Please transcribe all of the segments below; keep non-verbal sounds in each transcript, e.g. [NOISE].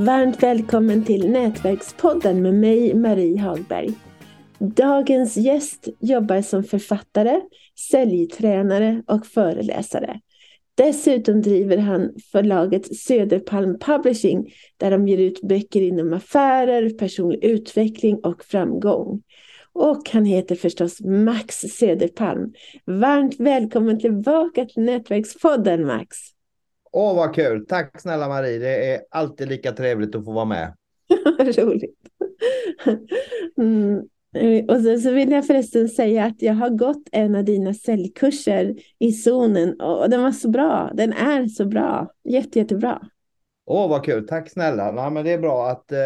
Varmt välkommen till Nätverkspodden med mig Marie Hagberg. Dagens gäst jobbar som författare, säljtränare och föreläsare. Dessutom driver han förlaget Söderpalm Publishing där de ger ut böcker inom affärer, personlig utveckling och framgång. Och han heter förstås Max Söderpalm. Varmt välkommen tillbaka till Nätverkspodden Max. Åh, vad kul! Tack snälla Marie. Det är alltid lika trevligt att få vara med. [LAUGHS] Roligt. Mm. Och så, så vill jag förresten säga att jag har gått en av dina säljkurser i zonen och den var så bra. Den är så bra. Jätte, jättebra. Åh, vad kul. Tack snälla. Ja, men det är bra att eh,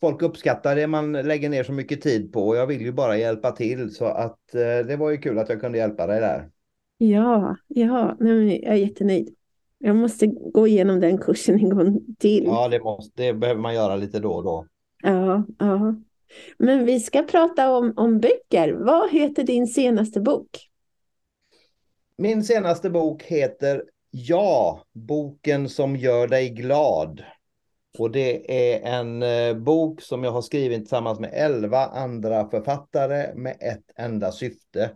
folk uppskattar det man lägger ner så mycket tid på. Och jag vill ju bara hjälpa till så att eh, det var ju kul att jag kunde hjälpa dig där. Ja, ja, nej, jag är jättenöjd. Jag måste gå igenom den kursen en gång till. Ja, det, måste, det behöver man göra lite då och då. Ja, ja. Men vi ska prata om, om böcker. Vad heter din senaste bok? Min senaste bok heter Ja, boken som gör dig glad. Och det är en eh, bok som jag har skrivit tillsammans med elva andra författare med ett enda syfte.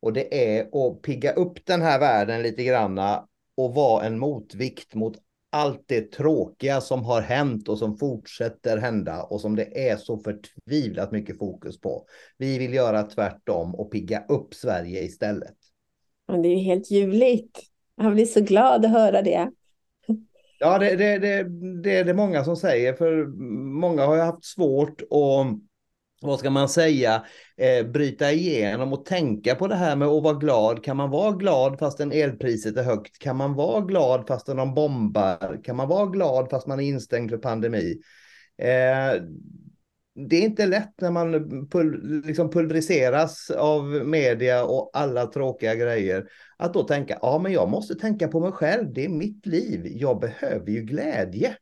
Och det är att pigga upp den här världen lite granna och vara en motvikt mot allt det tråkiga som har hänt och som fortsätter hända och som det är så förtvivlat mycket fokus på. Vi vill göra tvärtom och pigga upp Sverige istället. Och det är helt ljuvligt. Jag blir så glad att höra det. Ja, det, det, det, det är det många som säger, för många har ju haft svårt att vad ska man säga, eh, bryta igenom och tänka på det här med att vara glad. Kan man vara glad fastän elpriset är högt? Kan man vara glad fastän de bombar? Kan man vara glad fast man är instängd för pandemi? Eh, det är inte lätt när man pul liksom pulveriseras av media och alla tråkiga grejer. Att då tänka, ja men jag måste tänka på mig själv, det är mitt liv, jag behöver ju glädje.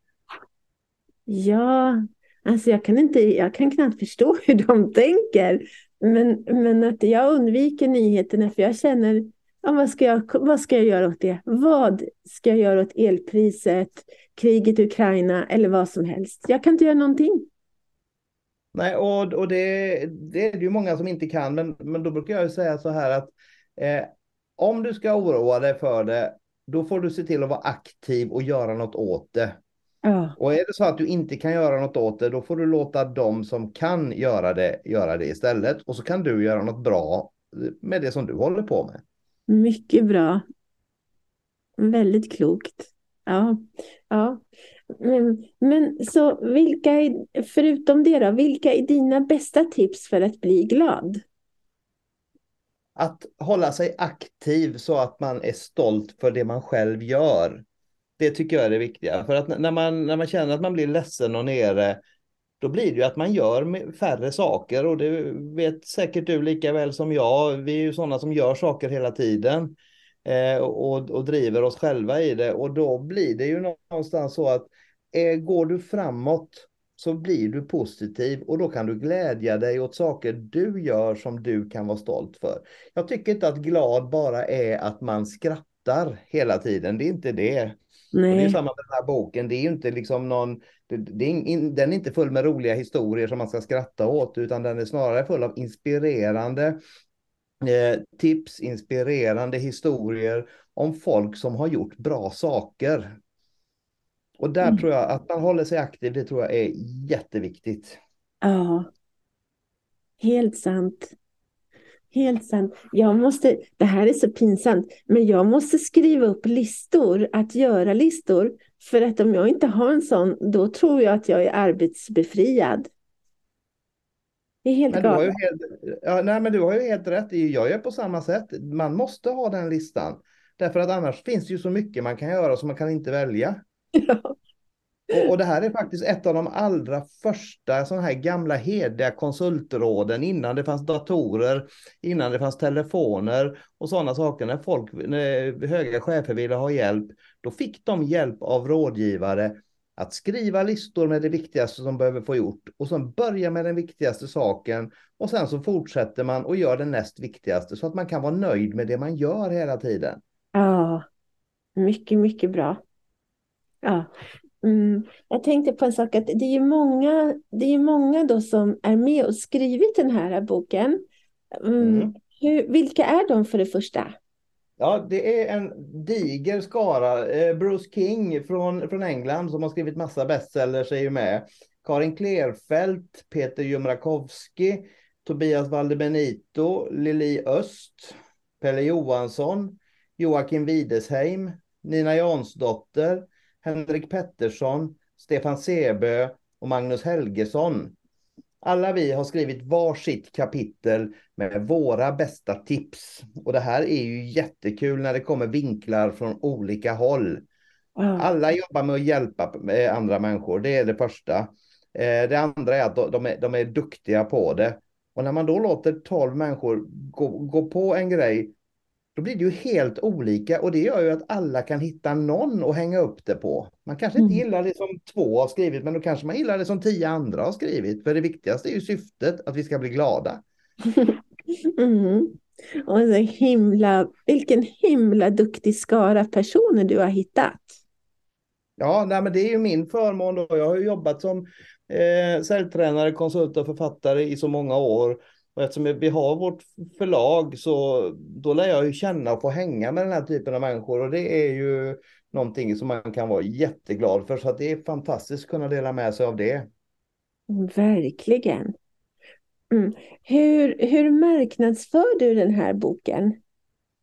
Ja, Alltså jag kan, inte, jag kan knappt förstå [LAUGHS] hur de tänker. Men, men att jag undviker nyheterna för jag känner, ja, vad, ska jag, vad ska jag göra åt det? Vad ska jag göra åt elpriset, kriget i Ukraina eller vad som helst? Jag kan inte göra någonting. Nej, och, och det, det är det ju många som inte kan, men, men då brukar jag säga så här att eh, om du ska oroa dig för det, då får du se till att vara aktiv och göra något åt det. Ja. Och är det så att du inte kan göra något åt det, då får du låta de som kan göra det göra det istället. Och så kan du göra något bra med det som du håller på med. Mycket bra. Väldigt klokt. Ja, ja. Men, men så vilka, förutom det då, vilka är dina bästa tips för att bli glad? Att hålla sig aktiv så att man är stolt för det man själv gör. Det tycker jag är det viktiga. För att när man, när man känner att man blir ledsen och nere, då blir det ju att man gör färre saker. Och det vet säkert du lika väl som jag. Vi är ju sådana som gör saker hela tiden. Eh, och, och driver oss själva i det. Och då blir det ju någonstans så att eh, går du framåt så blir du positiv och då kan du glädja dig åt saker du gör som du kan vara stolt för. Jag tycker inte att glad bara är att man skrattar hela tiden. Det är inte det. Nej. Det är samma med den här boken. Det är inte liksom någon, det, det är in, den är inte full med roliga historier som man ska skratta åt, utan den är snarare full av inspirerande eh, tips, inspirerande historier om folk som har gjort bra saker. Och där mm. tror jag att man håller sig aktiv, det tror jag är jätteviktigt. Ja, helt sant. Helt sant. Jag måste, det här är så pinsamt, men jag måste skriva upp listor, att göra-listor. För att om jag inte har en sån, då tror jag att jag är arbetsbefriad. Det är helt galet. Ja, nej, men du har ju helt rätt. Jag gör på samma sätt. Man måste ha den listan. Därför att annars finns det ju så mycket man kan göra som man kan inte välja. [LAUGHS] Ja. Och, och, det här är faktiskt ett av de allra första sådana här gamla hediga konsultråden innan det fanns datorer, innan det fanns telefoner och sådana saker. När folk, när höga chefer ville ha hjälp, då fick de hjälp av rådgivare att skriva listor med det viktigaste som behöver få gjort och sen börja med den viktigaste saken och sen så fortsätter man och gör det näst viktigaste så att man kan vara nöjd med det man gör hela tiden. Ja, mycket, mycket bra. Ja, Mm. Jag tänkte på en sak, att det är många, det är många då som är med och skrivit den här boken. Mm. Mm. Hur, vilka är de för det första? Ja, det är en diger skara. Eh, Bruce King från, från England som har skrivit massa bestsellers är ju med. Karin Klerfelt, Peter Jumrakowski, Tobias Valdebenito, Lili Öst, Pelle Johansson, Joakim Widesheim, Nina Jansdotter, Henrik Pettersson, Stefan Sebö och Magnus Helgesson. Alla vi har skrivit varsitt kapitel med våra bästa tips. Och det här är ju jättekul när det kommer vinklar från olika håll. Alla jobbar med att hjälpa andra människor, det är det första. Eh, det andra är att de är, de är duktiga på det. Och när man då låter tolv människor gå, gå på en grej då blir det ju helt olika och det gör ju att alla kan hitta någon att hänga upp det på. Man kanske inte mm. gillar det som två har skrivit, men då kanske man gillar det som tio andra har skrivit. För det viktigaste är ju syftet, att vi ska bli glada. [LAUGHS] Mm. Och så himla, vilken himla duktig skara personer du har hittat. Ja, nej, men det är ju min förmån. Då. Jag har jobbat som eh, säljtränare, konsult och författare i så många år. Och eftersom vi har vårt förlag så då lär jag ju känna och få hänga med den här typen av människor och det är ju någonting som man kan vara jätteglad för. Så att det är fantastiskt att kunna dela med sig av det. Verkligen. Mm. Hur, hur marknadsför du den här boken?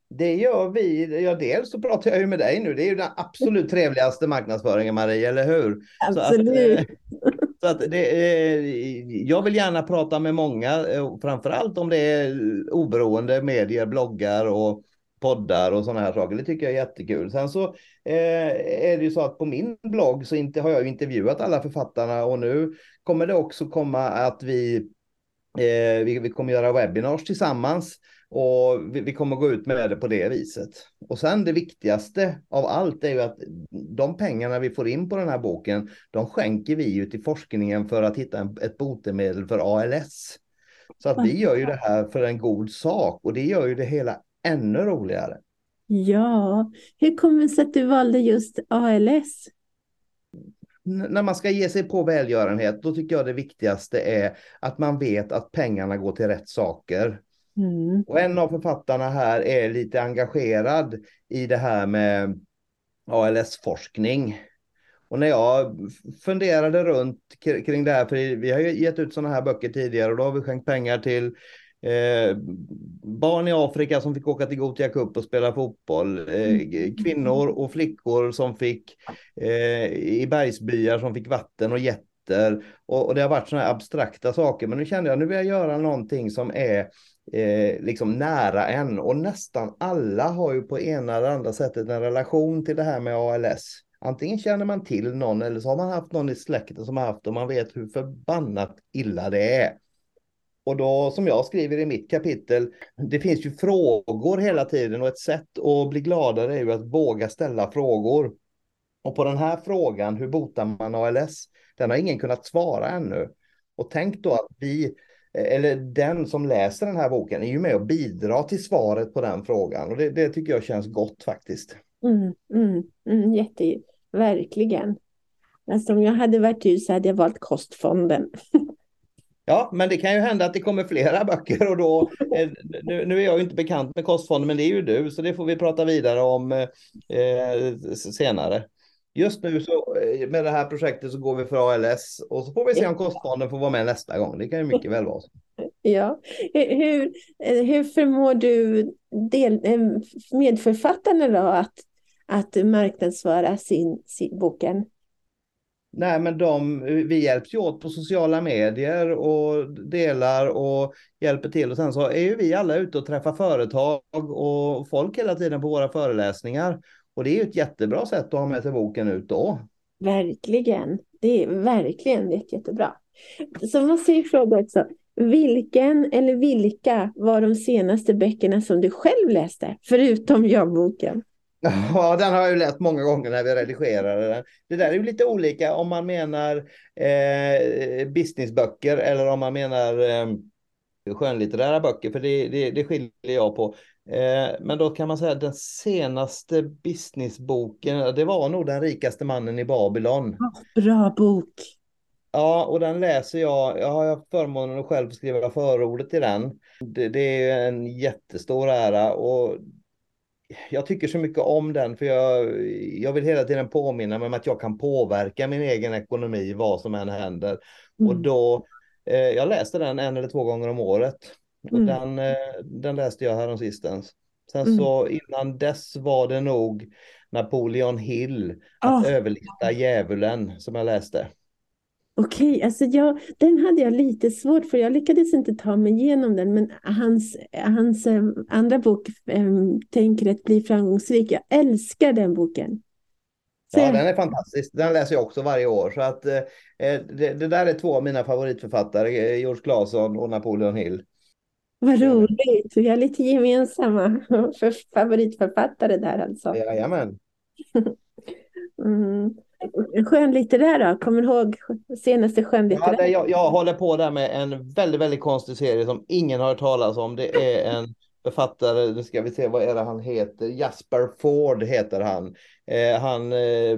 Det gör vi. Ja, dels så pratar jag ju med dig nu. Det är ju den absolut trevligaste marknadsföringen, Marie, eller hur? Absolut. Att, så att det, jag vill gärna prata med många, eh, framförallt om det är oberoende medier, bloggar och poddar och sådana här saker. Det tycker jag är jättekul. Sen så eh, är det ju så att på min blogg så inte, har jag intervjuat alla författarna och nu kommer det också komma att vi, eh, vi, vi kommer göra webinars tillsammans och vi, vi, kommer gå ut med det på det viset. Och sen det viktigaste av allt är ju att de pengarna vi får in på den här boken, de skänker vi ju till forskningen för att hitta en, ett botemedel för ALS. Så att vi gör ju det här för en god sak och det gör ju det hela ännu roligare. Ja, hur kommer det sig att du valde just ALS? N när man ska ge sig på välgörenhet, då tycker jag det viktigaste är att man vet att pengarna går till rätt saker. Mm. Och en av författarna här är lite engagerad i det här med ALS-forskning. Och när jag funderade runt kring det här, för vi har ju gett ut sådana här böcker tidigare och då har vi skänkt pengar till eh, barn i Afrika som fick åka till Gothia Cup och spela fotboll. Eh, mm. kvinnor och flickor som fick eh, i bergsbyar som fick vatten och getter. Och, och det har varit sådana här abstrakta saker. Men nu kände jag nu vill jag göra någonting som är eh, liksom nära en och nästan alla har ju på ena eller andra sättet en relation till det här med ALS. Antingen känner man till någon eller så har man haft någon i släkten som har haft och man vet hur förbannat illa det är. Och då som jag skriver i mitt kapitel, det finns ju frågor hela tiden och ett sätt att bli gladare är ju att våga ställa frågor. Och på den här frågan, hur botar man ALS? Den har ingen kunnat svara ännu. Och tänk då att vi eller den som läser den här boken är ju med och bidrar till svaret på den frågan. Och det, det tycker jag känns gott faktiskt. Mm, mm, mm, jätte, verkligen. Alltså om jag hade varit du så hade jag valt Kostfonden. [LAUGHS] Ja, men det kan ju hända att det kommer flera böcker och då, eh, nu, nu är jag ju inte bekant med Kostfonden, men det är ju du, så det får vi prata vidare om eh, senare. Just nu så eh, med det här projektet så går vi för ALS och så får vi se om kostfonden får vara med nästa gång. Det kan ju mycket väl vara så. [LAUGHS] Ja, hur, hur förmår du del, eh, medförfattarna då att, att marknadsföra sin, sin boken? Nej, men de, vi hjälps ju åt på sociala medier och delar och hjälper till. Och sen så är ju vi alla ute och träffar företag och folk hela tiden på våra föreläsningar. Och det är ju ett jättebra sätt att ha med sig boken ut då. Verkligen. Det är verkligen jätte, jättebra. Så måste jag fråga också. Vilken eller vilka var de senaste böckerna som du själv läste? Förutom jag-boken. [LAUGHS] Ja, den har jag ju läst många gånger när vi redigerade den. Det där är ju lite olika om man menar eh, businessböcker eller om man menar eh, skönlitterära böcker, för det, det, det skiljer jag på. Eh, men då kan man säga att den senaste businessboken, det var nog Den rikaste mannen i Babylon. Bra bok. Ja, och den läser jag. Jag har haft förmånen att själv skriva förordet till den. Det, det är en jättestor ära och jag tycker så mycket om den för jag, jag vill hela tiden påminna mig om att jag kan påverka min egen ekonomi vad som än händer. Mm. Och då, eh, jag läste den en eller två gånger om året. Mm. den, eh, den läste jag häromsistens. Sen mm. så innan dess var det nog Napoleon Hill, Att oh. överlista djävulen, som jag läste. Okej, okay, alltså jag, den hade jag lite svårt för. Jag lyckades inte ta mig igenom den, men hans, hans äm, eh, andra bok, äm, Tänk rätt, bli framgångsrik, jag älskar den boken. Så ja, den är fantastisk. Den läser jag också varje år. Så att, eh, eh det, det, där är två av mina favoritförfattare, eh, George Claesson och Napoleon Hill. Vad roligt, vi har lite gemensamma [LAUGHS] för favoritförfattare där alltså. Jajamän. [LAUGHS] mm. Skönlitterär då? Kommer du ihåg senaste skönlitterär? Ja, jag, jag håller på där med en väldigt, väldigt konstig serie som ingen har hört talas om. Det är en författare, nu ska vi se vad är det han heter, Jasper Ford heter han. Eh, han eh,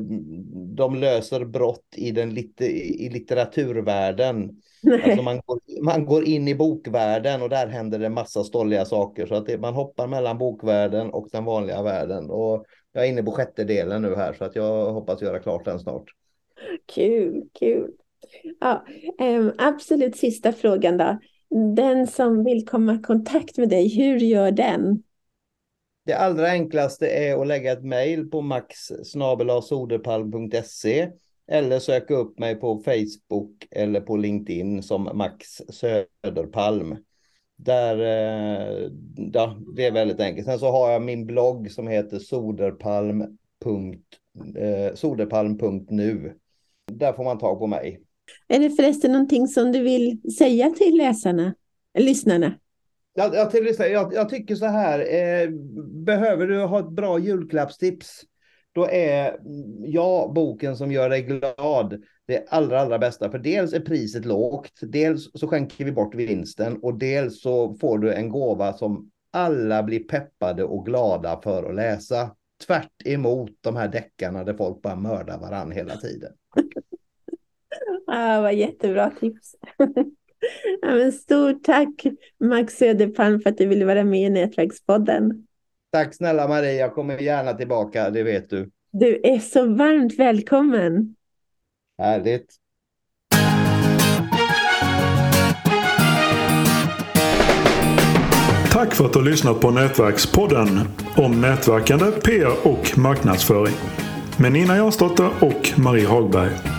de löser brott i, den lit i litteraturvärlden. Alltså man, går, man går in i bokvärlden och där händer det massa stolliga saker. Så att det, man hoppar mellan bokvärlden och den vanliga världen. Och jag är inne på sjätte delen nu här så att jag hoppas göra klart den snart. Kul, kul. Ja, eh, absolut sista frågan då. Den som vill komma i kontakt med dig, hur gör den? Det allra enklaste är att lägga ett mejl på max.soderpalm.se eller söka upp mig på Facebook eller på LinkedIn som Max Söderpalm. Där, eh, ja, det är väldigt enkelt. Sen så har jag min blogg som heter soderpalm.nu. Eh, Där får man tag på mig. Är det förresten någonting som du vill säga till läsarna, lyssnarna? Jag, jag, till, jag, jag tycker så här, eh, behöver du ha ett bra julklappstips, då är mm, jag boken som gör dig glad det allra, allra bästa. För dels är priset lågt, dels så skänker vi bort vinsten och dels så får du en gåva som alla blir peppade och glada för att läsa. Tvärt emot de här deckarna där folk bara mördar varandra hela tiden ah, vad jättebra tips. [LAUGHS] ja, men stort tack Max Söderpalm för att du ville vara med i Nätverkspodden. Tack snälla Marie, jag kommer gärna tillbaka, det vet du. Du är så varmt välkommen. Härligt. Tack för att du har lyssnat på Nätverkspodden om nätverkande, PR och marknadsföring med Nina Jansdotter och Marie Hagberg.